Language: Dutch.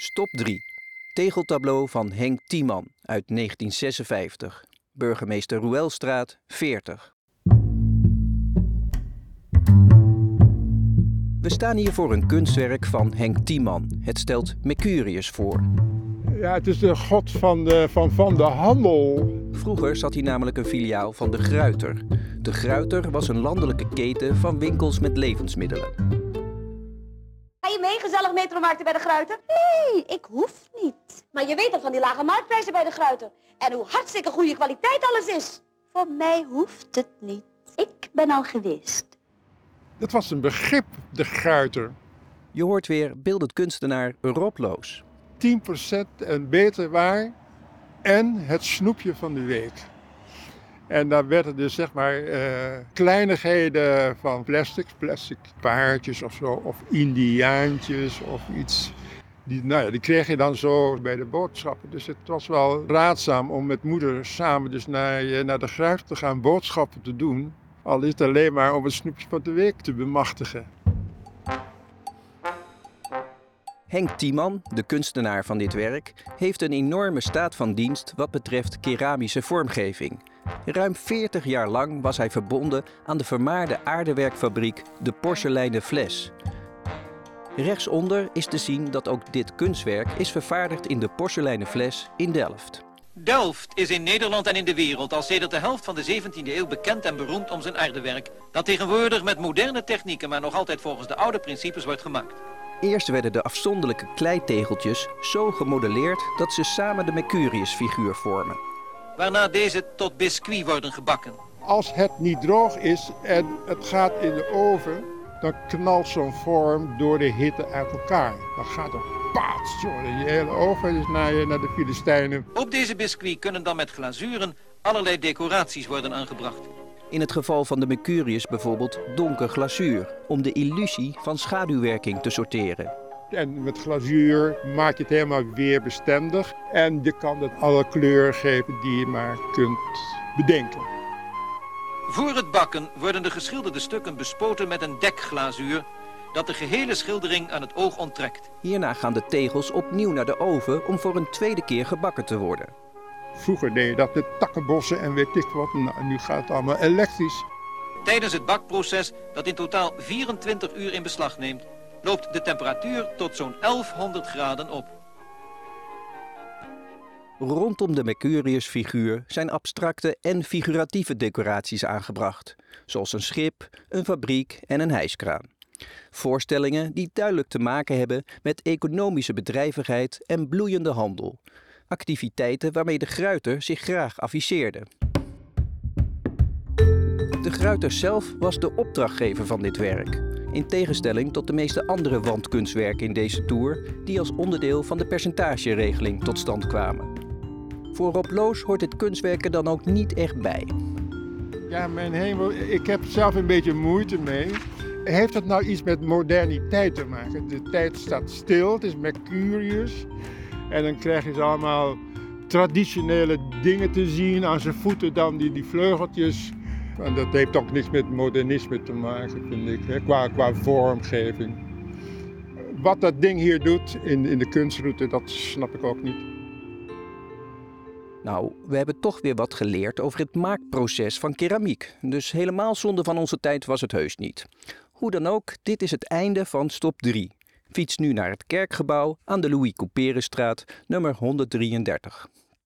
Stop 3. Tegeltableau van Henk Tiemann uit 1956. Burgemeester Roelstraat 40. We staan hier voor een kunstwerk van Henk Tiemann. Het stelt Mercurius voor. Ja, het is de god van de, van, van de handel. Vroeger zat hier namelijk een filiaal van de Gruiter. De Gruiter was een landelijke keten van winkels met levensmiddelen. Je mee gezellig metromarkten bij de Gruiter? Nee, ik hoef niet. Maar je weet toch van die lage marktprijzen bij de Gruiter. En hoe hartstikke goede kwaliteit alles is. Voor mij hoeft het niet. Ik ben al geweest. Dat was een begrip, de gruiter. Je hoort weer beeldend kunstenaar Rob Loos. 10% en beter waar. En het snoepje van de week. En daar werden dus zeg maar eh, kleinigheden van plastic, plastic paardjes of zo, of indiaantjes of iets. Die, nou ja, die kreeg je dan zo bij de boodschappen. Dus het was wel raadzaam om met moeder samen dus naar, naar de gruif te gaan boodschappen te doen. Al is het alleen maar om het snoepje van de week te bemachtigen. Henk Tiemann, de kunstenaar van dit werk, heeft een enorme staat van dienst wat betreft keramische vormgeving. Ruim 40 jaar lang was hij verbonden aan de vermaarde aardewerkfabriek De Porseleinen Fles. Rechtsonder is te zien dat ook dit kunstwerk is vervaardigd in de Porseleinen Fles in Delft. Delft is in Nederland en in de wereld al sedert de helft van de 17e eeuw bekend en beroemd om zijn aardewerk, dat tegenwoordig met moderne technieken, maar nog altijd volgens de oude principes wordt gemaakt. Eerst werden de afzonderlijke kleitegeltjes zo gemodelleerd dat ze samen de Mercurius-figuur vormen. Waarna deze tot biscuit worden gebakken. Als het niet droog is en het gaat in de oven, dan knalt zo'n vorm door de hitte uit elkaar. Dan gaat het paats. Je hele oven is naar, je- naar de Filistijnen. Op deze biscuit kunnen dan met glazuren allerlei decoraties worden aangebracht. In het geval van de Mercurius bijvoorbeeld donker glazuur, om de illusie van schaduwwerking te sorteren. En met glazuur maak je het helemaal weerbestendig. En je kan het alle kleur geven die je maar kunt bedenken. Voor het bakken worden de geschilderde stukken bespoten met een dekglazuur dat de gehele schildering aan het oog onttrekt. Hierna gaan de tegels opnieuw naar de oven om voor een tweede keer gebakken te worden. Vroeger deed je dat met takkenbossen en weet ik wat. Nou, nu gaat het allemaal elektrisch. Tijdens het bakproces, dat in totaal 24 uur in beslag neemt, loopt de temperatuur tot zo'n 1100 graden op. Rondom de Mercurius-figuur zijn abstracte en figuratieve decoraties aangebracht, zoals een schip, een fabriek en een hijskraan. Voorstellingen die duidelijk te maken hebben met economische bedrijvigheid en bloeiende handel. Activiteiten waarmee de Gruiter zich graag afficheerde. De Gruiter zelf was de opdrachtgever van dit werk. In tegenstelling tot de meeste andere wandkunstwerken in deze tour, die als onderdeel van de percentageregeling tot stand kwamen. Voor Rob Loos hoort dit kunstwerk er dan ook niet echt bij. Ja, mijn hemel, ik heb zelf een beetje moeite mee. Heeft het nou iets met moderniteit te maken? De tijd staat stil, het is Mercurius. En dan krijg je ze allemaal traditionele dingen te zien. Aan zijn voeten dan die, die vleugeltjes. En dat heeft ook niks met modernisme te maken, vind ik, hè, qua, qua vormgeving. Wat dat ding hier doet in, in de kunstroute, dat snap ik ook niet. Nou, we hebben toch weer wat geleerd over het maakproces van keramiek. Dus helemaal zonde van onze tijd was het heus niet. Hoe dan ook, dit is het einde van stop 3. Fiets nu naar het kerkgebouw aan de Louis Couperenstraat, nummer 133.